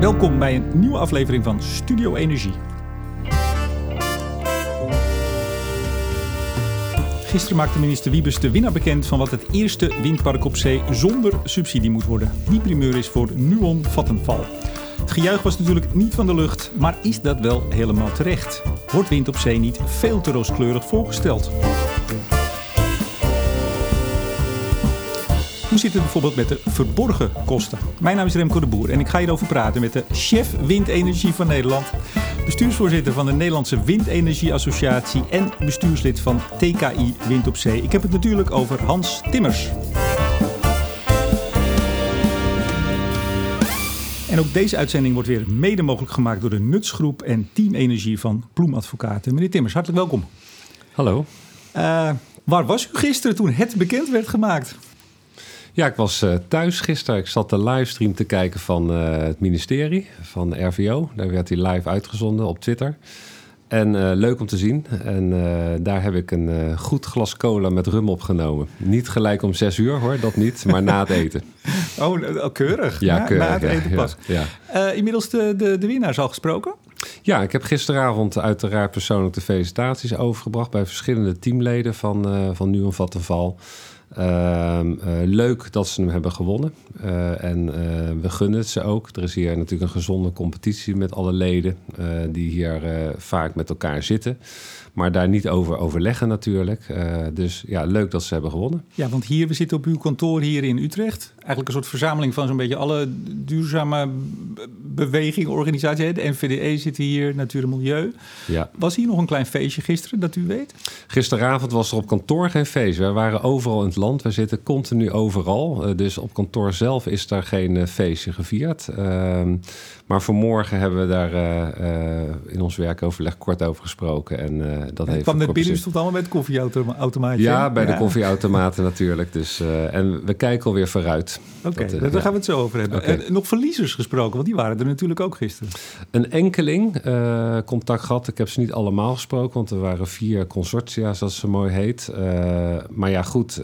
Welkom bij een nieuwe aflevering van Studio Energie. Gisteren maakte minister Wiebes de winnaar bekend van wat het eerste windpark op zee zonder subsidie moet worden. Die primeur is voor Nuon Vattenfall. Het gejuich was natuurlijk niet van de lucht, maar is dat wel helemaal terecht? Wordt wind op zee niet veel te rooskleurig voorgesteld? Hoe zit het bijvoorbeeld met de verborgen kosten? Mijn naam is Remco de Boer en ik ga hierover praten met de chef windenergie van Nederland, bestuursvoorzitter van de Nederlandse Windenergie Associatie en bestuurslid van TKI Wind op Zee. Ik heb het natuurlijk over Hans Timmers. En ook deze uitzending wordt weer mede mogelijk gemaakt door de Nutsgroep en Team Energie van Ploemadvocaten. Meneer Timmers, hartelijk welkom. Hallo. Uh, waar was u gisteren toen het bekend werd gemaakt? Ja, ik was uh, thuis gisteren. Ik zat de livestream te kijken van uh, het ministerie, van RVO. Daar werd hij live uitgezonden op Twitter. En uh, leuk om te zien. En daar heb ik een goed glas cola met rum opgenomen. Niet gelijk om zes uur hoor, dat niet, maar na het eten. Oh, keurig. Ja, na, keurig. Na het eten ja, pas. Ja, inmiddels de, de, de winnaars al gesproken? Ja, ik heb gisteravond uiteraard persoonlijk de felicitaties overgebracht... bij verschillende teamleden van, van Nuon Vattenval... Uh, uh, leuk dat ze hem hebben gewonnen. Uh, en we gunnen het ze ook. Er is hier natuurlijk een gezonde competitie met alle leden die hier vaak met elkaar zitten. Maar daar niet over overleggen natuurlijk. dus ja, leuk dat ze hebben gewonnen. Ja, want hier, we zitten op uw kantoor hier in Utrecht. Eigenlijk een soort verzameling van zo'n beetje alle duurzame bewegingen, organisaties. De NVDE zit hier, Natuur en Milieu. Ja. Was hier nog een klein feestje gisteren, dat u weet? Gisteravond was er op kantoor geen feest. We waren overal in het land. We zitten continu overal. Uh, dus op kantoor zelf is daar geen uh, feestje gevierd. Maar vanmorgen hebben we daar uh, in ons werkoverleg kort over gesproken. En dat ja, heeft. kwam net binnen, stond allemaal met koffieautomaatje. Ja, bij ja. de koffieautomaten natuurlijk. Dus, en we kijken alweer vooruit. Oké, okay, daar ja. gaan we het zo over hebben. Okay. En nog verliezers gesproken, want die waren er natuurlijk ook gisteren. Een enkeling contact gehad. Ik heb ze niet allemaal gesproken, want er waren vier consortia, zoals ze mooi heet. maar ja, goed.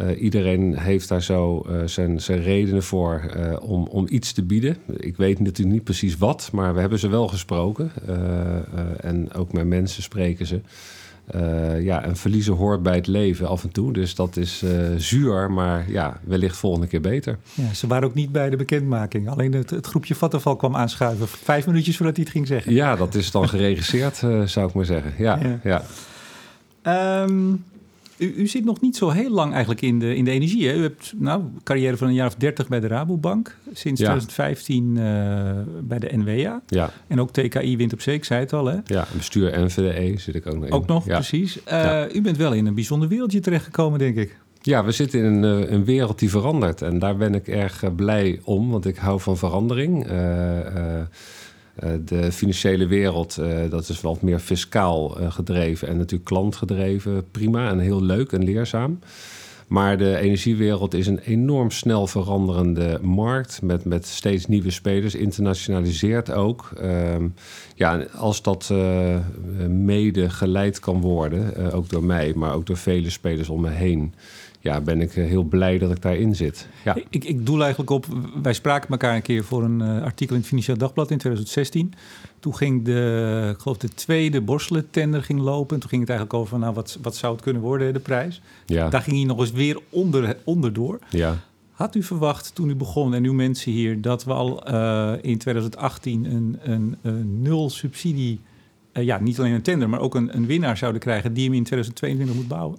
Uh, uh, iedereen heeft daar zo uh, zijn, zijn redenen voor uh, om, om iets te bieden. Ik weet natuurlijk niet precies wat, maar we hebben ze wel gesproken. en ook met mensen spreken ze. ja, en verliezen hoort bij het leven af en toe. Dus dat is zuur, maar ja, wellicht volgende keer beter. Ja, ze waren ook niet bij de bekendmaking. Alleen het, het groepje Vattenval kwam aanschuiven. Vijf minuutjes voordat hij het ging zeggen. Ja, dat is dan geregisseerd, zou ik maar zeggen. Ja, ja. ja. Um, u, u, zit nog niet zo heel lang eigenlijk in de, in de energie. Hè? U hebt nou, een carrière van een jaar of dertig bij de Rabobank. Sinds ja. 2015 uh, bij de NWA. Ja. En ook TKI Wind op Zee, ik zei het al. Hè? Ja, bestuur NVDE zit ik ook nog in. Ook nog, ja. precies. Uh, ja. U bent wel in een bijzonder wereldje terechtgekomen, denk ik. Ja, we zitten in een, een, wereld die verandert. En daar ben ik erg blij om, want ik hou van verandering. Uh, de financiële wereld, uh, dat is wat meer fiscaal uh, gedreven en natuurlijk klantgedreven. Prima en heel leuk en leerzaam. Maar de energiewereld is een enorm snel veranderende markt met, met steeds nieuwe spelers, internationaliseert ook. Uh, ja, als dat uh, mede geleid kan worden, ook door mij, maar ook door vele spelers om me heen, ja, ben ik heel blij dat ik daarin zit. Ja. Ik, ik doe eigenlijk op, wij spraken elkaar een keer voor een uh, artikel in het Financieel Dagblad in 2016. Toen ging de, ik geloof de tweede borstelen tender ging lopen. En toen ging het eigenlijk over, nou, wat, wat zou het kunnen worden, de prijs? Ja. Daar ging hij nog eens weer onder, onderdoor. Ja. Had u verwacht toen u begon en uw mensen hier dat we al uh, in 2018 een, een, een nul subsidie, uh, ja, niet alleen een tender, maar ook een, een winnaar zouden krijgen die hem in 2022 moet bouwen?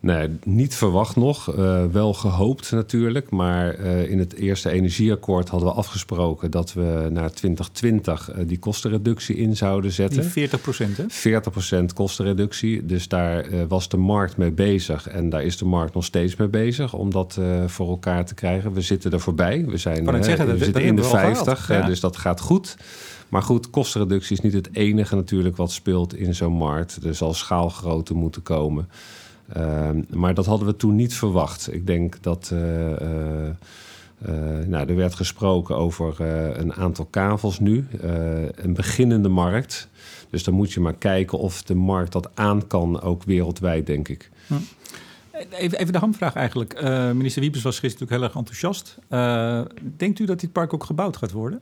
Nee, niet verwacht nog. Uh, wel gehoopt natuurlijk. Maar uh, in het eerste energieakkoord hadden we afgesproken dat we naar 2020 uh, die kostenreductie in zouden zetten. Die 40 procent, hè? 40 procent kostenreductie. Dus daar was de markt mee bezig. En daar is de markt nog steeds mee bezig om dat voor elkaar te krijgen. We zitten er voorbij. We, zijn, zeggen, we dat, zitten dat in de 50, ja. dus dat gaat goed. Maar goed, kostenreductie is niet het enige natuurlijk wat speelt in zo'n markt. Er zal schaalgrootte moeten komen. Uh, maar dat hadden we toen niet verwacht. Ik denk dat. Uh, uh, nou, er werd gesproken over een aantal kavels nu. een beginnende markt. Dus dan moet je maar kijken of de markt dat aan kan, ook wereldwijd, denk ik. Hm. Even, even de hamvraag eigenlijk. Minister Wiebes was gisteren natuurlijk heel erg enthousiast. Denkt u dat dit park ook gebouwd gaat worden?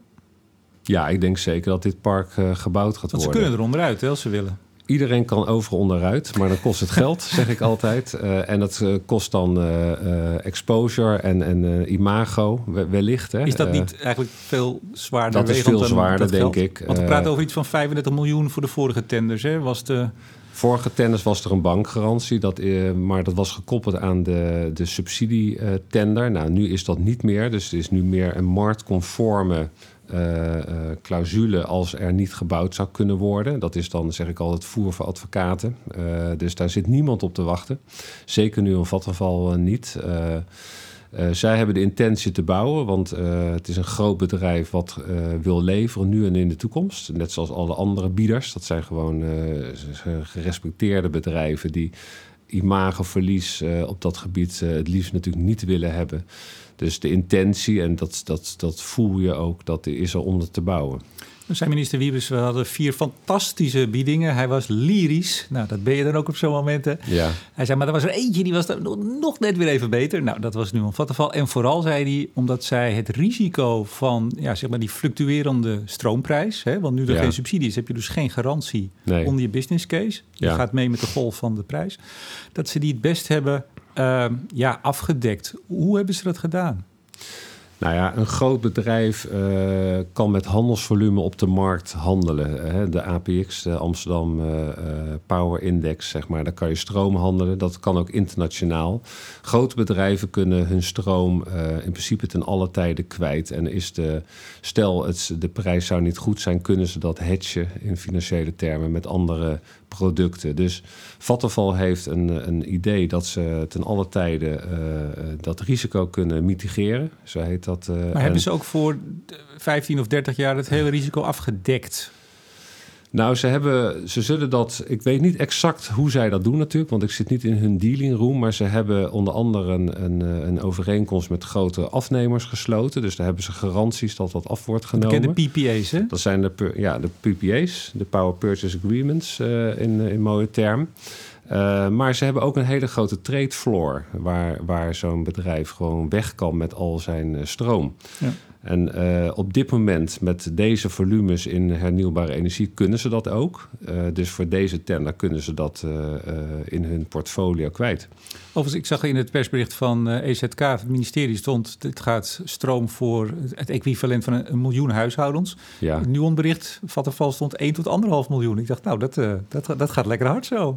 Ja, ik denk zeker dat dit park gebouwd gaat Want worden. ze kunnen er onderuit hè, als ze willen. Iedereen kan overal onderuit, maar dan kost het geld, zeg ik altijd. Uh, en dat uh, kost dan uh, exposure en, en imago, wellicht. Hè. Is dat niet eigenlijk veel zwaarder? Dat is veel zwaarder, denk ik. Want we praten over iets van 35 miljoen voor de vorige tenders. Hè? Was de... Vorige tenders was er een bankgarantie, dat, maar dat was gekoppeld aan de, de subsidietender. Nou, nu is dat niet meer, dus het is nu meer een marktconforme clausule als er niet gebouwd zou kunnen worden. Dat is dan, zeg ik al, het voer voor advocaten. Uh, dus daar zit niemand op te wachten. Zeker nu een vattenval niet. zij hebben de intentie te bouwen, want het is een groot bedrijf wat wil leveren nu en in de toekomst. Net zoals alle andere bieders. Dat zijn gewoon gerespecteerde bedrijven die imagoverlies op dat gebied het liefst natuurlijk niet willen hebben. Dus de intentie, en dat, dat, dat voel je ook, dat is er om te bouwen. Zei minister Wiebes, we hadden vier fantastische biedingen. Hij was lyrisch. Nou, dat ben je dan ook op zo'n momenten. Ja. Hij zei, maar er was er eentje die was nog net weer even beter. Nou, dat was nu een vattenval. En vooral zei hij, omdat zij het risico van ja, zeg maar die fluctuerende stroomprijs... Hè, want nu er Ja. geen subsidie is, heb je dus geen garantie Nee. onder je business case. Je Ja. gaat mee met de golf van de prijs. Dat ze die het best hebben ehm, ja, afgedekt. Hoe hebben ze dat gedaan? Nou ja, een groot bedrijf eh, kan met handelsvolume op de markt handelen. Hè. De APX, de Amsterdam eh, eh, Power Index, zeg maar, daar kan je stroom handelen. Dat kan ook internationaal. Grote bedrijven kunnen hun stroom in principe ten alle tijden kwijt. En is de, stel het, de prijs zou niet goed zijn, kunnen ze dat hedgen in financiële termen met andere producten. Dus Vattenfall heeft een, een idee dat ze ten alle tijden eh, dat risico kunnen mitigeren. Zo heet dat. eh, Maar en- hebben ze ook voor de 15 of 30 jaar het hele risico afgedekt? Nou, ze hebben, ze zullen dat. Ik weet niet exact hoe zij dat doen natuurlijk, want ik zit niet in hun dealing room. Maar ze hebben onder andere een, een, eh, een overeenkomst met grote afnemers gesloten. Dus daar hebben ze garanties dat dat af wordt genomen. Bekende PPA's, hè? Dat zijn de, ja, de PPA's, de Power Purchase Agreements eh, in, in mooie term. Eh, maar ze hebben ook een hele grote trade floor... waar, waar zo'n bedrijf gewoon weg kan met al zijn eh, stroom. Ja. En eh, op dit moment met deze volumes in hernieuwbare energie kunnen ze dat ook. Eh, dus voor deze tender kunnen ze dat eh, in hun portfolio kwijt. Overigens, ik zag in het persbericht van EZK, het ministerie, stond... dit gaat stroom voor het equivalent van een, een miljoen huishoudens. Ja. Het Nuon-bericht, Vattenfall, stond 1 tot 1,5 miljoen. Ik dacht, nou, dat, dat, dat gaat lekker hard zo.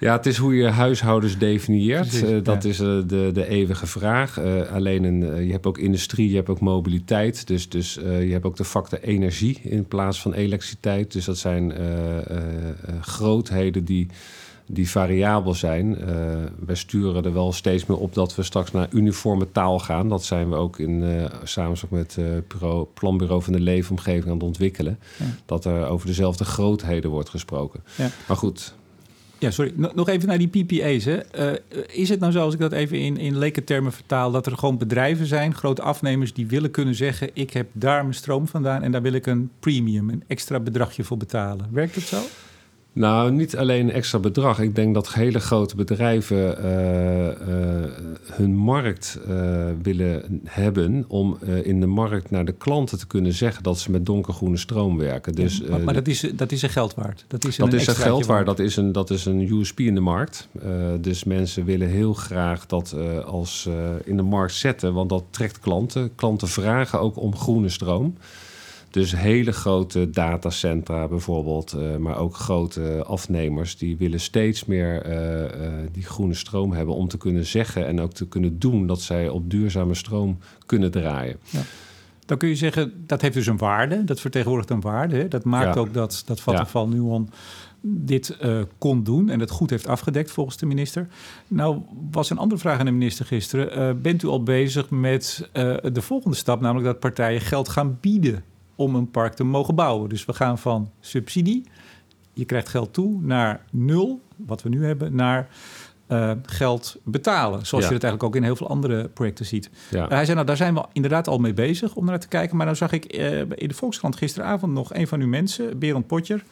Ja, het is hoe je huishoudens definieert. Precies, Eh, dat ja. is eh, de, de eeuwige vraag. Eh, alleen een, je hebt ook industrie, je hebt ook mobiliteit. Dus, dus je hebt ook de factor energie in plaats van elektriciteit. Dus dat zijn grootheden die, die variabel zijn. Wij sturen er wel steeds meer op dat we straks naar uniforme taal gaan. Dat zijn we ook in samenspraak met het bureau, Planbureau van de Leefomgeving aan het ontwikkelen. Ja. Dat er over dezelfde grootheden wordt gesproken. Ja. Maar goed, Ja, sorry. Nog even naar die PPA's. Hè. Eh, is het nou zo, als ik dat even in, in lekentermen vertaal... dat er gewoon bedrijven zijn, grote afnemers... die willen kunnen zeggen... ik heb daar mijn stroom vandaan... en daar wil ik een premium, een extra bedragje voor betalen. Werkt dat zo? Nou, niet alleen een extra bedrag. Ik denk dat hele grote bedrijven uh, uh, hun markt uh, willen hebben om in de markt naar de klanten te kunnen zeggen dat ze met donkergroene stroom werken. Dus, ja, maar, maar dat, is, dat is een geld waard. Dat is een, dat is een geld waard. waard. Dat is een, dat is een USP in de markt. dus mensen willen heel graag dat als in de markt zetten, want dat trekt klanten. Klanten vragen ook om groene stroom. Dus hele grote datacentra bijvoorbeeld, uh, maar ook grote afnemers, die willen steeds meer uh, uh, die groene stroom hebben om te kunnen zeggen en ook te kunnen doen dat zij op duurzame stroom kunnen draaien. Ja. Dan kun je zeggen, dat heeft dus een waarde, dat vertegenwoordigt een waarde. Hè? Dat maakt Ja. ook dat, dat Vattenfall ja. Nuon dit uh, kon doen en het goed heeft afgedekt volgens de minister. Nou was een andere vraag aan de minister gisteren. Uh, bent u al bezig met uh, de volgende stap, namelijk dat partijen geld gaan bieden om een park te mogen bouwen. Dus we gaan van subsidie, je krijgt geld toe, naar nul, wat we nu hebben, naar uh, geld betalen. Zoals Ja. je dat eigenlijk ook in heel veel andere projecten ziet. Ja. Uh, hij zei, nou, daar zijn we inderdaad al mee bezig om naar te kijken. Maar dan zag ik uh, in de Volkskrant gisteravond nog een van uw mensen, Berend Potjer.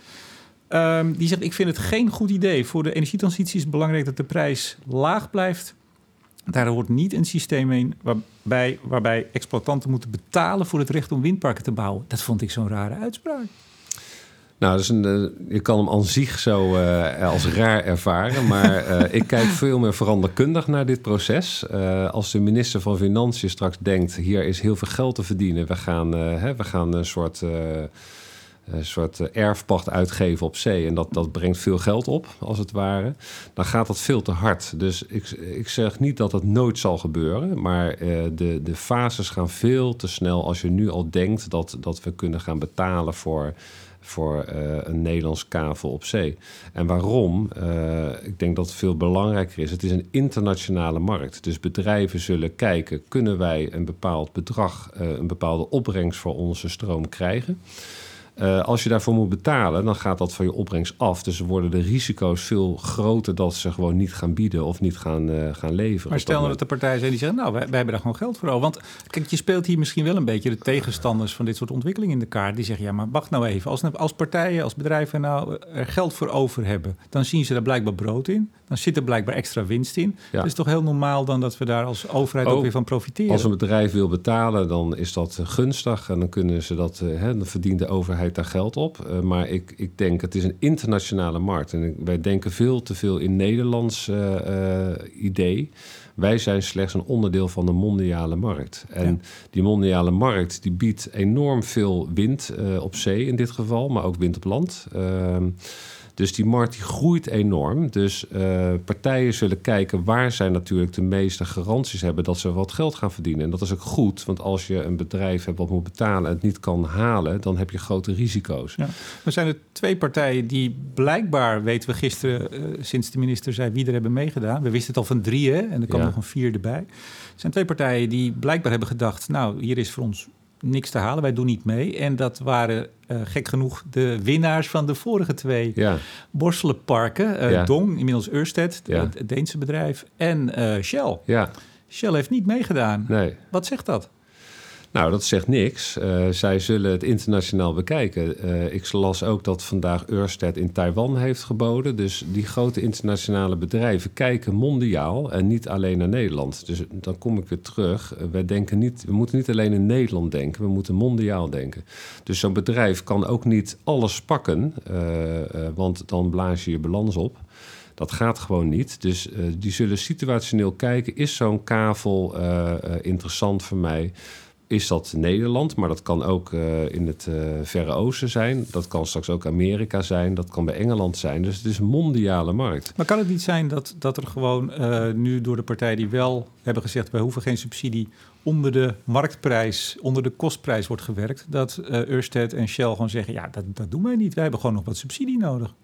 Ehm, die zegt: Ik vind het geen goed idee. Voor de energietransitie is het belangrijk dat de prijs laag blijft. Daar hoort niet een systeem in waarbij, waarbij exploitanten moeten betalen voor het recht om windparken te bouwen. Dat vond ik zo'n rare uitspraak. Nou, dus een, uh, je kan hem aan zich zo uh, als raar ervaren. Maar uh, ik kijk veel meer veranderkundig naar dit proces. als de minister van Financiën straks denkt... hier is heel veel geld te verdienen. We gaan, hè, we gaan een soort een soort erfpacht uitgeven op zee. En dat, dat brengt veel geld op, als het ware. Dan gaat dat veel te hard. Dus ik, ik zeg niet dat het nooit zal gebeuren. Maar uh, de, de fases gaan veel te snel als je nu al denkt dat, dat we kunnen gaan betalen voor voor uh, een Nederlands kavel op zee. En waarom? Ik denk dat het veel belangrijker is. Het is een internationale markt. Dus bedrijven zullen kijken: kunnen wij een bepaald bedrag, een bepaalde opbrengst voor onze stroom krijgen? Uh, als je daarvoor moet betalen, dan gaat dat van je opbrengst af. Dus worden de risico's veel groter dat ze gewoon niet gaan bieden of niet gaan, uh, gaan leveren. Maar stel nou dat de partijen zijn die zeggen, nou, wij, wij, hebben daar gewoon geld voor. Want kijk, je speelt hier misschien wel een beetje de tegenstanders van dit soort ontwikkelingen in de kaart. Die zeggen, ja, maar wacht nou even. Als, als partijen, als bedrijven nou er geld voor over hebben, dan zien ze daar blijkbaar brood in. Dan zit er blijkbaar extra winst in. Ja. Het is toch heel normaal dan dat we daar als overheid ook, ook weer van profiteren. Als een bedrijf wil betalen, dan is dat gunstig. En dan kunnen ze dat, uh, hè, dan verdient de overheid daar geld op. Uh, maar ik, ik denk, het is een internationale markt. En wij denken veel te veel in Nederlands uh, uh, idee. Wij zijn slechts een onderdeel van de mondiale markt. En ja. die mondiale markt die biedt enorm veel wind op zee in dit geval, maar ook wind op land. Dus die markt die groeit enorm. Dus uh, partijen zullen kijken waar zij natuurlijk de meeste garanties hebben dat ze wat geld gaan verdienen. En dat is ook goed, want als je een bedrijf hebt wat moet betalen en het niet kan halen, dan heb je grote risico's. Ja. Er zijn er twee partijen die blijkbaar, weten we gisteren, uh, sinds de minister zei wie er hebben meegedaan. We wisten het al van drie, hè? en er kwam ja. nog een vierde bij. Er zijn twee partijen die blijkbaar hebben gedacht, nou, hier is voor ons niks te halen. Wij doen niet mee. En dat waren uh, gek genoeg de winnaars van de vorige twee ja. Borselenparken. Uh, ja. Dong, inmiddels Ørsted, ja. het Deense bedrijf, en uh, Shell. Ja. Shell heeft niet meegedaan. Nee. Wat zegt dat? Nou, dat zegt niks. Uh, zij zullen het internationaal bekijken. Uh, ik las ook dat vandaag Ørsted in Taiwan heeft geboden. Dus die grote internationale bedrijven kijken mondiaal en niet alleen naar Nederland. Dus dan kom ik weer terug. Uh, wij denken niet, we moeten niet alleen in Nederland denken, we moeten mondiaal denken. Dus zo'n bedrijf kan ook niet alles pakken, want dan blaas je je balans op. Dat gaat gewoon niet. Dus die zullen situationeel kijken: is zo'n kavel interessant voor mij? Is dat Nederland, maar dat kan ook uh, in het uh, Verre Oosten zijn. Dat kan straks ook Amerika zijn. Dat kan bij Engeland zijn. Dus het is een mondiale markt. Maar kan het niet zijn dat, dat er gewoon uh, nu door de partijen die wel hebben gezegd... wij hoeven geen subsidie onder de marktprijs, onder de kostprijs wordt gewerkt... dat Ørsted en Shell gewoon zeggen, ja, dat, dat doen wij niet. Wij hebben gewoon nog wat subsidie nodig.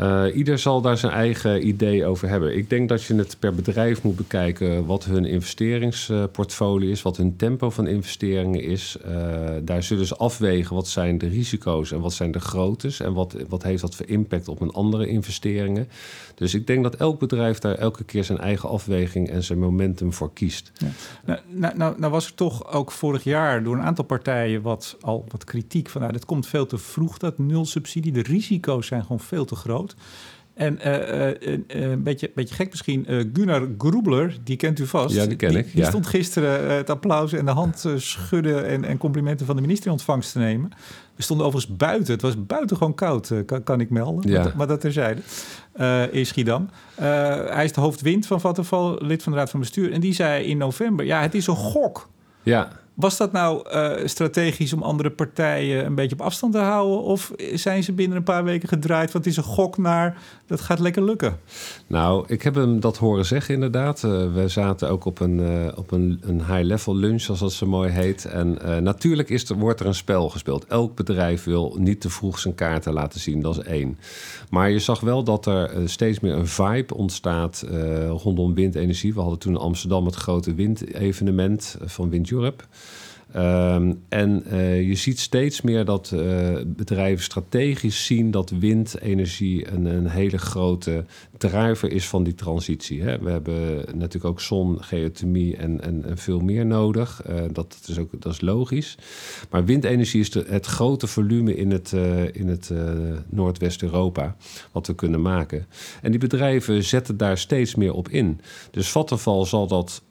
Uh, ieder zal daar zijn eigen idee over hebben. Ik denk dat je het per bedrijf moet bekijken wat hun investeringsportfolio is, wat hun tempo van investeringen is. Uh, daar zullen ze afwegen wat zijn de risico's en wat zijn de groottes en wat, wat heeft dat voor impact op een andere investeringen. Dus ik denk dat elk bedrijf daar elke keer zijn eigen afweging en zijn momentum voor kiest. Nou, nou, nou, nou, was er toch ook vorig jaar door een aantal partijen wat, al wat kritiek van... Nou, het komt veel te vroeg, dat nul subsidie. De risico's zijn gewoon veel te groot. En uh, uh, uh, een beetje, beetje gek misschien, Gunnar Groebler, die kent u vast. Ja, die ken die, ik. Die ja. stond gisteren het applaus en de hand schudden en, en, complimenten van de minister in ontvangst te nemen. We stonden overigens buiten. Het was buitengewoon koud, kan, kan, ik melden. Ja. Maar, maar dat terzijde. in Schiedam. hij is de hoofdwind van Vattenfall, lid van de Raad van Bestuur. En die zei in november, ja, het is een gok. Ja. Was dat nou uh, strategisch om andere partijen een beetje op afstand te houden? Of zijn ze binnen een paar weken gedraaid? Want het is een gok naar, dat gaat lekker lukken. Nou, ik heb hem dat horen zeggen inderdaad. Uh, we zaten ook op een, uh, op een, een high-level lunch, zoals dat zo mooi heet. En natuurlijk is er, wordt er een spel gespeeld. Elk bedrijf wil niet te vroeg zijn kaarten laten zien, dat is één. Maar je zag wel dat er steeds meer een vibe ontstaat rondom windenergie. We hadden toen in Amsterdam het grote windevenement van Wind Europe. Ehm, en uh, je ziet steeds meer dat uh, bedrijven strategisch zien dat windenergie een, een, hele grote driver is van die transitie. Hè. We hebben natuurlijk ook zon, geothermie en, en, veel meer nodig. Uh, dat, is ook, dat is logisch. Maar windenergie is het grote volume in het, in het Noordwest-Europa wat we kunnen maken. En die bedrijven zetten daar steeds meer op in. Dus Vattenfall zal dat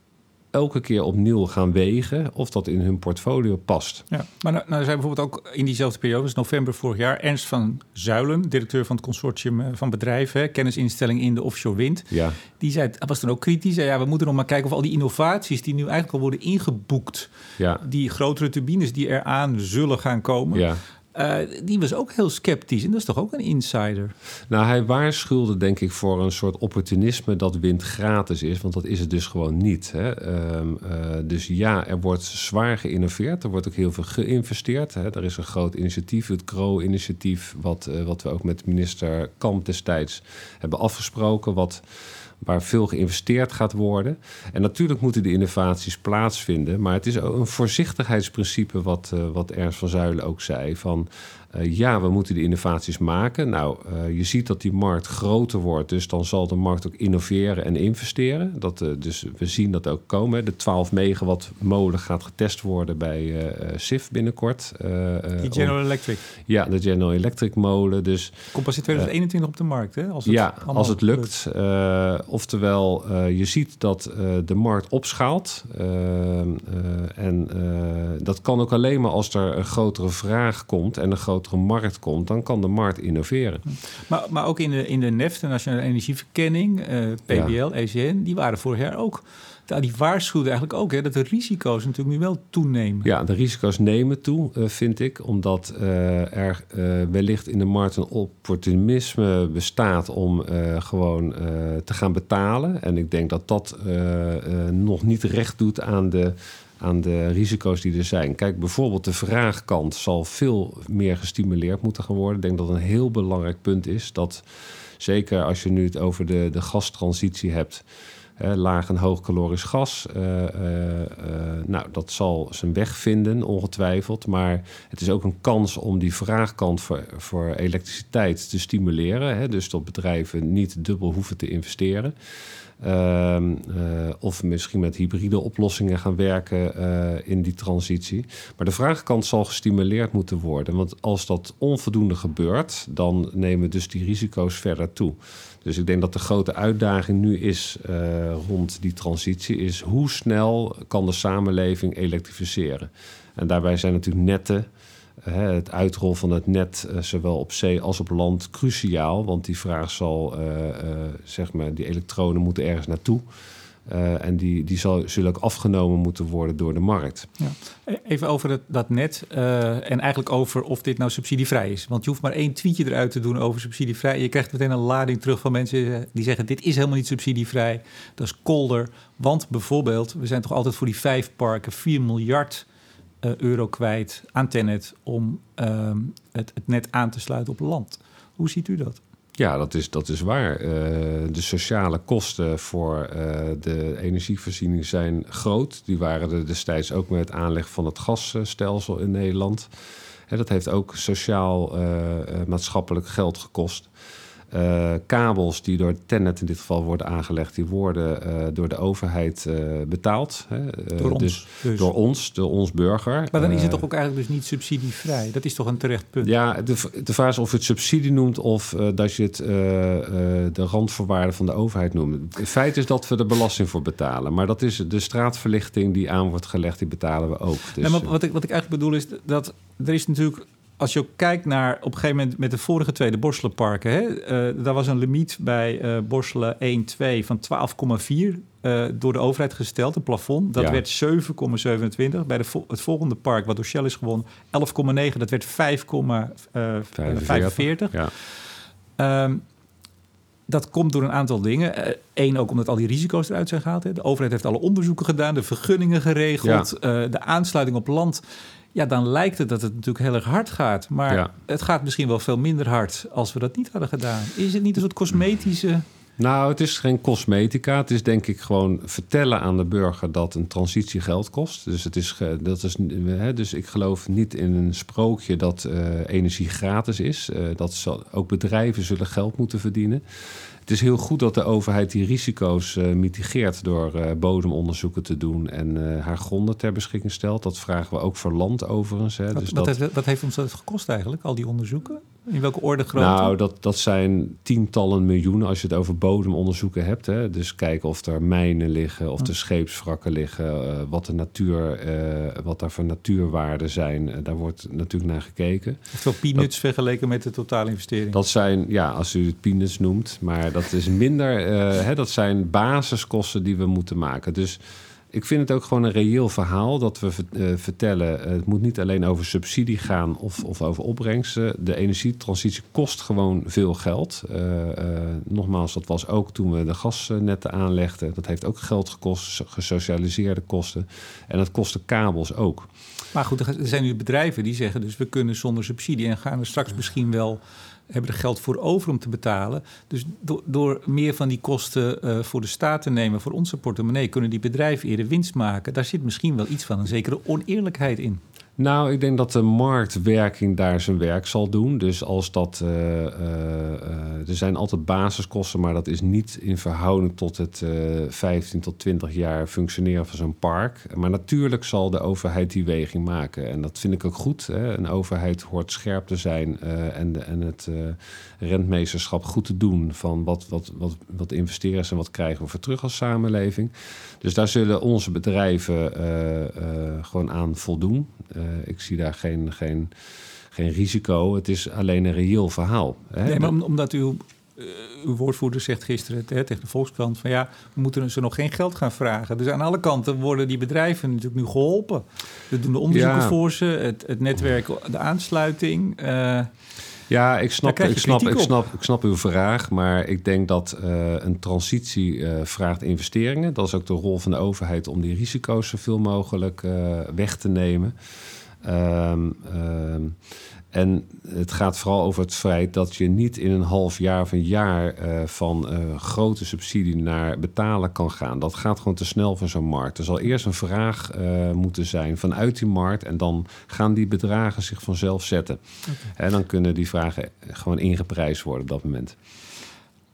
elke keer opnieuw gaan wegen of dat in hun portfolio past. Ja, maar nou, nou zijn bijvoorbeeld ook in diezelfde periode, dus november vorig jaar, Ernst van Zuilen, directeur van het consortium eh, van bedrijven, kennisinstelling in de offshore wind, ja. die zei, was dan ook kritisch, ja, we moeten nog maar kijken of al die innovaties die nu eigenlijk al worden ingeboekt, ja. die grotere turbines die eraan zullen gaan komen, ja. Uh, die was ook heel sceptisch. En dat is toch ook een insider? Nou, hij waarschuwde denk ik voor een soort opportunisme dat wind gratis is. Want dat is het dus gewoon niet. Hè? Uh, uh, dus ja, er wordt zwaar geïnnoveerd. Er wordt ook heel veel geïnvesteerd. Hè? Er is een groot initiatief, het CRO-initiatief... Wat, eh, wat we ook met minister Kamp destijds hebben afgesproken... wat waar veel geïnvesteerd gaat worden. En natuurlijk moeten de innovaties plaatsvinden, maar het is ook een voorzichtigheidsprincipe wat, uh, wat Ernst van Zuilen ook zei. Van uh, ja, we moeten de innovaties maken. Nou, uh, je ziet dat die markt groter wordt, dus dan zal de markt ook innoveren en investeren. Dat, uh, dus we zien dat ook komen. De 12 megawatt molen gaat getest worden bij SIF binnenkort. die General om, Electric. Ja, de General Electric molen. Dus, Komt pas in 2021 op de markt, hè? Als het ja, als het lukt. oftewel, je ziet dat de markt opschaalt. en dat kan ook alleen maar als er een grotere vraag komt en een grotere grotere markt komt, dan kan de markt innoveren. Maar, maar ook in de, in de NEF, de Nationale Energieverkenning, eh, PBL, ECN, die waren vorig jaar ook die waarschuwden eigenlijk ook hè, dat de risico's natuurlijk nu wel toenemen. Ja, de risico's nemen toe, uh, vind ik, omdat uh, er uh, wellicht in de markt een opportunisme bestaat om gewoon te gaan betalen. En ik denk dat dat nog niet recht doet aan de aan de risico's die er zijn. Kijk, bijvoorbeeld de vraagkant zal veel meer gestimuleerd moeten gaan worden. Ik denk dat een heel belangrijk punt is dat, zeker als je nu het over de, de gastransitie hebt, laag en hoogkalorisch gas. Uh, uh, nou, dat zal zijn weg vinden, ongetwijfeld. Maar het is ook een kans om die vraagkant voor, voor elektriciteit te stimuleren. Hè, dus dat bedrijven niet dubbel hoeven te investeren. Ehm, eh, of misschien met hybride oplossingen gaan werken uh, in die transitie. Maar de vraagkant zal gestimuleerd moeten worden. Want als dat onvoldoende gebeurt, dan nemen dus die risico's verder toe. Dus ik denk dat de grote uitdaging nu is uh, rond die transitie, is hoe snel kan de samenleving elektrificeren. En daarbij zijn natuurlijk netten het uitrol van het net, eh, zowel op zee als op land, cruciaal. Want die vraag zal, uh, uh, zeg maar, die elektronen moeten ergens naartoe. En die, die zal, zullen ook afgenomen moeten worden door de markt. Ja. E-, even over het, dat net en eigenlijk over of dit nou subsidievrij is. Want je hoeft maar één tweetje eruit te doen over subsidievrij. Je krijgt meteen een lading terug van mensen die zeggen: Dit is helemaal niet subsidievrij. Dat is kolder. Want bijvoorbeeld, we zijn toch altijd voor die vijf parken 4 miljard euro kwijt aan Tenet om uh, het, het, net aan te sluiten op land. Hoe ziet u dat? Ja, dat is, dat is waar. Uh, de sociale kosten voor uh, de energievoorziening zijn groot. Die waren er destijds ook met het aanleg van het gasstelsel in Nederland. En dat heeft ook sociaal-maatschappelijk geld gekost. Uh, kabels die door Tennet in dit geval worden aangelegd, die worden uh, door de overheid uh, betaald. Hè? door dus, ons. Dus. Door ons, door ons burger. Maar dan is het toch ook eigenlijk dus niet subsidievrij? Dat is toch een terecht punt? Ja, de, de vraag is of je het subsidie noemt of dat je het de randvoorwaarden van de overheid noemt. Het feit is dat we er belasting voor betalen. Maar dat is de straatverlichting die aan wordt gelegd, die betalen we ook. Dus, nee, maar wat ik, wat ik eigenlijk bedoel is dat er is natuurlijk als je ook kijkt naar op een gegeven moment met de vorige tweede Borselenparken, hè, uh, daar was een limiet bij uh, Borselen 1-2 van 12,4 uh, door de overheid gesteld, een plafond. Dat ja. werd 7,27. Bij de vo het volgende park, wat door Shell is gewonnen, 11,9. Dat werd 5,45. Ja. Um, dat komt door een aantal dingen. Eén, ook omdat al die risico's eruit zijn gehaald. Hè. De overheid heeft alle onderzoeken gedaan, de vergunningen geregeld, ja. de aansluiting op land ja, dan lijkt het dat het natuurlijk heel erg hard gaat. Maar het gaat misschien wel veel minder hard als we dat niet hadden gedaan. Is het niet een soort cosmetische Nou, het is geen cosmetica. Het is denk ik gewoon vertellen aan de burger dat een transitie geld kost. Dus, het is, dat is, hè, dus ik geloof niet in een sprookje dat uh, energie gratis is. Uh, dat zal, ook bedrijven zullen geld moeten verdienen. Het is heel goed dat de overheid die risico's uh, mitigeert door uh, bodemonderzoeken te doen en uh, haar gronden ter beschikking stelt. Dat vragen we ook voor land overigens. Hè. Wat, dus wat, dat, heeft, wat heeft ons dat gekost eigenlijk, al die onderzoeken? In welke orde grootte? Nou, dat, dat zijn tientallen miljoenen als je het over bodemonderzoeken hebt. Hè. Dus kijken of er mijnen liggen, of er scheepswrakken liggen, wat, de natuur, wat daar voor natuurwaarden zijn. daar wordt natuurlijk naar gekeken. Veel peanuts dat, vergeleken met de totale investering. Dat zijn, ja, als u het peanuts noemt, maar dat is minder. Hè, dat zijn basiskosten die we moeten maken. Dus ik vind het ook gewoon een reëel verhaal dat we uh, vertellen. Uh, het moet niet alleen over subsidie gaan of, of over opbrengsten. De energietransitie kost gewoon veel geld. nogmaals, dat was ook toen we de gasnetten aanlegden. Dat heeft ook geld gekost, gesocialiseerde kosten. En dat kostte kabels ook. Maar goed, er zijn nu bedrijven die zeggen dus we kunnen zonder subsidie en gaan er straks misschien wel hebben er geld voor over om te betalen. Dus do door meer van die kosten uh, voor de staat te nemen, voor onze portemonnee, kunnen die bedrijven eerder winst maken. Daar zit misschien wel iets van een zekere oneerlijkheid in. Nou, ik denk dat de marktwerking daar zijn werk zal doen. Dus als dat. Uh, uh, er zijn altijd basiskosten, maar dat is niet in verhouding tot het 15 tot 20 jaar functioneren van zo'n park. Maar natuurlijk zal de overheid die weging maken. En dat vind ik ook goed. Hè. Een overheid hoort scherp te zijn en, en het rentmeesterschap goed te doen van wat, wat, wat, wat investeren ze en wat krijgen we voor terug als samenleving. Dus daar zullen onze bedrijven gewoon aan voldoen. Uh, ik zie daar geen, geen, geen risico. Het is alleen een reëel verhaal. Hè? Nee, maar omdat u uh, uw woordvoerder zegt gisteren hè, tegen de Volkskrant... van ja, we moeten ze nog geen geld gaan vragen. Dus aan alle kanten worden die bedrijven natuurlijk nu geholpen. We doen de onderzoeken ja. voor ze, het, het netwerk, de aansluiting... Uh, ja, ik snap, ik, snap, ik, snap, ik snap uw vraag, maar ik denk dat uh, een transitie uh, vraagt investeringen. Dat is ook de rol van de overheid om die risico's zoveel mogelijk uh, weg te nemen. Um, um, en het gaat vooral over het feit dat je niet in een half jaar of een jaar uh, van uh, grote subsidie naar betalen kan gaan. Dat gaat gewoon te snel voor zo'n markt. Er zal eerst een vraag uh, moeten zijn vanuit die markt en dan gaan die bedragen zich vanzelf zetten. Okay. En dan kunnen die vragen gewoon ingeprijsd worden op dat moment.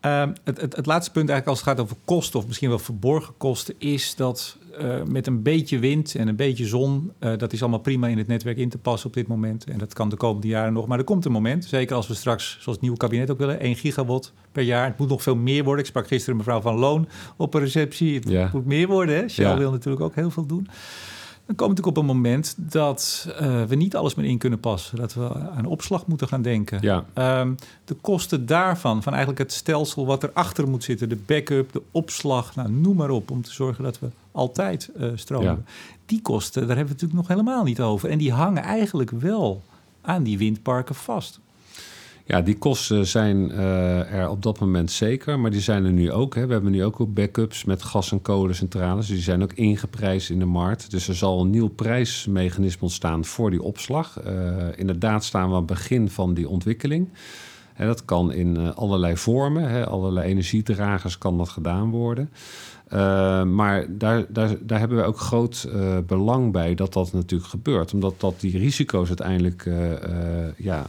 Uh, het, het, het, laatste punt eigenlijk als het gaat over kosten, of misschien wel verborgen kosten, is dat uh, met een beetje wind en een beetje zon, uh, dat is allemaal prima in het netwerk in te passen op dit moment. En dat kan de komende jaren nog. Maar er komt een moment, zeker als we straks, zoals het nieuwe kabinet ook willen, 1 gigawatt per jaar. Het moet nog veel meer worden. Ik sprak gisteren mevrouw Van Loon op een receptie. Het ja. moet meer worden. Hè? Shell ja. wil natuurlijk ook heel veel doen. Dan komt natuurlijk op een moment dat uh, we niet alles meer in kunnen passen. Dat we aan opslag moeten gaan denken. Ja. Um, de kosten daarvan, van eigenlijk het stelsel wat erachter moet zitten, de backup, de opslag, nou, noem maar op, om te zorgen dat we altijd uh, stromen. Ja. Die kosten, daar hebben we natuurlijk nog helemaal niet over. En die hangen eigenlijk wel aan die windparken vast. Ja, die kosten zijn uh, er op dat moment zeker, maar die zijn er nu ook. Hè. We hebben nu ook backups met gas- en kolencentrales. Die zijn ook ingeprijsd in de markt. Dus er zal een nieuw prijsmechanisme ontstaan voor die opslag. Uh, inderdaad staan we aan het begin van die ontwikkeling. Hè, dat kan in uh, allerlei vormen. Hè. Allerlei energiedragers kan dat gedaan worden. Uh, maar daar, daar, daar hebben we ook groot uh, belang bij dat dat natuurlijk gebeurt. Omdat dat die risico's uiteindelijk uh, ja,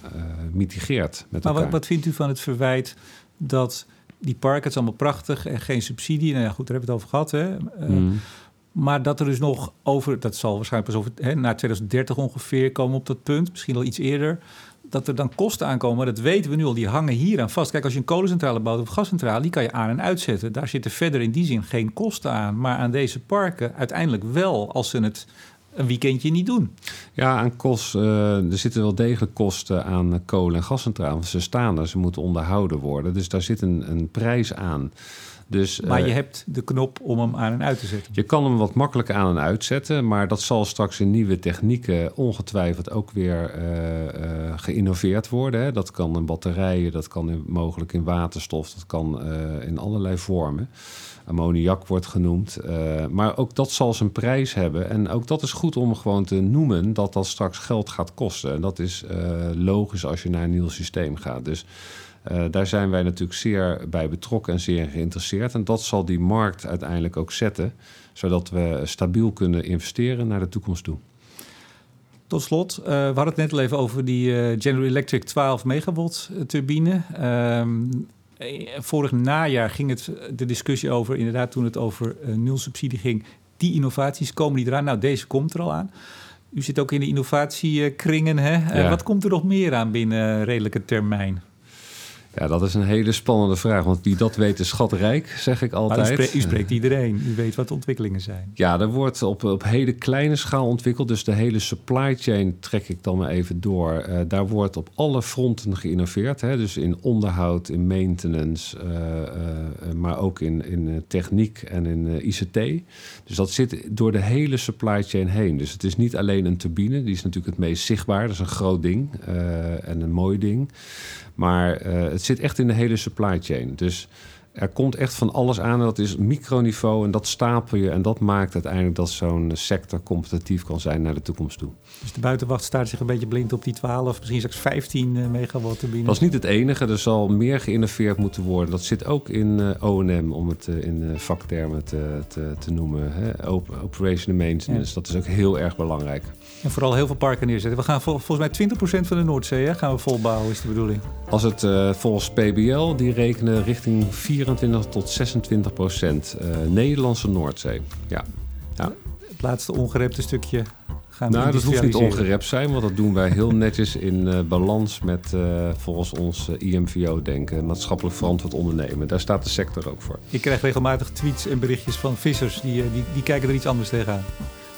mitigeert. Met maar wat, wat vindt u van het verwijt dat die parken, het is allemaal prachtig en geen subsidie. Nou ja, goed, daar hebben we het over gehad. Hè? Mm. Maar dat er dus nog over, dat zal waarschijnlijk pas over, hè, na 2030 ongeveer komen op dat punt, misschien al iets eerder dat er dan kosten aankomen, dat weten we nu al, die hangen hier aan vast. Kijk, als je een kolencentrale bouwt of gascentrale, die kan je aan- en uitzetten. Daar zitten verder in die zin geen kosten aan. Maar aan deze parken uiteindelijk wel, als ze het een weekendje niet doen. Ja, aan kost, uh, er zitten wel degelijk kosten aan kolen- en gascentrales. Ze staan er, ze moeten onderhouden worden. Dus daar zit een, een prijs aan. Dus, maar je uh, hebt de knop om hem aan en uit te zetten. Je kan hem wat makkelijker aan en uitzetten, maar dat zal straks in nieuwe technieken ongetwijfeld ook weer uh, uh, geïnnoveerd worden. Hè. Dat kan in batterijen, dat kan in, mogelijk in waterstof, dat kan in allerlei vormen. Ammoniak wordt genoemd. maar ook dat zal zijn prijs hebben. En ook dat is goed om gewoon te noemen dat dat straks geld gaat kosten. En dat is logisch als je naar een nieuw systeem gaat. Dus daar zijn wij natuurlijk zeer bij betrokken en zeer geïnteresseerd. En dat zal die markt uiteindelijk ook zetten, zodat we stabiel kunnen investeren naar de toekomst toe. Tot slot, uh, we hadden het net al even over die uh, General Electric 12 megawatt turbine. Um, vorig najaar ging het de discussie over, inderdaad toen het over nul subsidie ging, die innovaties, komen die eraan? Nou, deze komt er al aan. U zit ook in de innovatiekringen. Hè? Ja. wat komt er nog meer aan binnen redelijke termijn? Ja, dat is een hele spannende vraag. Want wie dat weet is schatrijk, zeg ik altijd. Maar u, spreekt, u spreekt iedereen. U weet wat de ontwikkelingen zijn. Ja, er wordt op, op hele kleine schaal ontwikkeld. Dus de hele supply chain trek ik dan maar even door. Uh, daar wordt op alle fronten geïnnoveerd. Hè? Dus in onderhoud, in maintenance, uh, uh, maar ook in, in techniek en in ICT. Dus dat zit door de hele supply chain heen. Dus het is niet alleen een turbine. Die is natuurlijk het meest zichtbaar. Dat is een groot ding en een mooi ding. Maar het zit echt in de hele supply chain. Dus er komt echt van alles aan. En dat is microniveau en dat stapel je. En dat maakt uiteindelijk dat zo'n sector competitief kan zijn naar de toekomst toe. Dus de buitenwacht staat zich een beetje blind op die 12, misschien straks 15 uh, megawatt turbine. Dat is niet het enige. Er zal meer geïnnoveerd moeten worden. Dat zit ook in uh, O&M, om het uh, in vaktermen te, te, te noemen. Hè? Operation maintenance, ja. dat is ook heel erg belangrijk. En vooral heel veel parken neerzetten. We gaan vol, volgens mij 20% van de Noordzee hè, gaan we volbouwen, is de bedoeling. Als het uh, volgens PBL, die rekenen richting 24 tot 26 procent uh, Nederlandse Noordzee. Ja. ja. Het laatste ongerepte stukje gaan nou, dat hoeft niet ongerept zijn, want dat doen wij heel netjes in uh, balans met uh, volgens ons IMVO denken, maatschappelijk verantwoord ondernemen. Daar staat de sector ook voor. Ik krijg regelmatig tweets en berichtjes van vissers die, die, die kijken er iets anders tegenaan.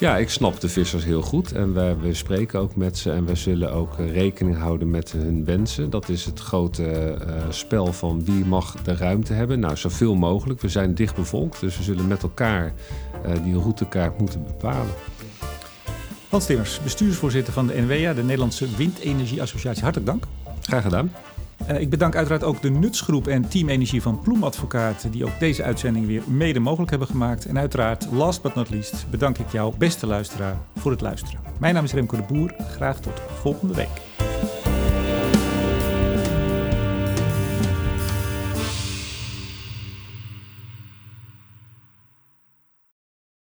Ja, ik snap de vissers heel goed en we, we spreken ook met ze en we zullen ook eh, rekening houden met hun wensen. Dat is het grote uh, spel van wie mag de ruimte hebben. Nou, zoveel mogelijk. We zijn dicht bevolkt, dus we zullen met elkaar uh, die routekaart moeten bepalen. Hans Timmers, bestuursvoorzitter van de NWA, de Nederlandse Windenergieassociatie. Hartelijk dank. Graag gedaan. Uh, ik bedank uiteraard ook de Nutsgroep en Team Energie van Ploemadvocaat... die ook deze uitzending weer mede mogelijk hebben gemaakt. En uiteraard, last but not least, bedank ik jou, beste luisteraar, voor het luisteren. Mijn naam is Remco de Boer. Graag tot volgende week.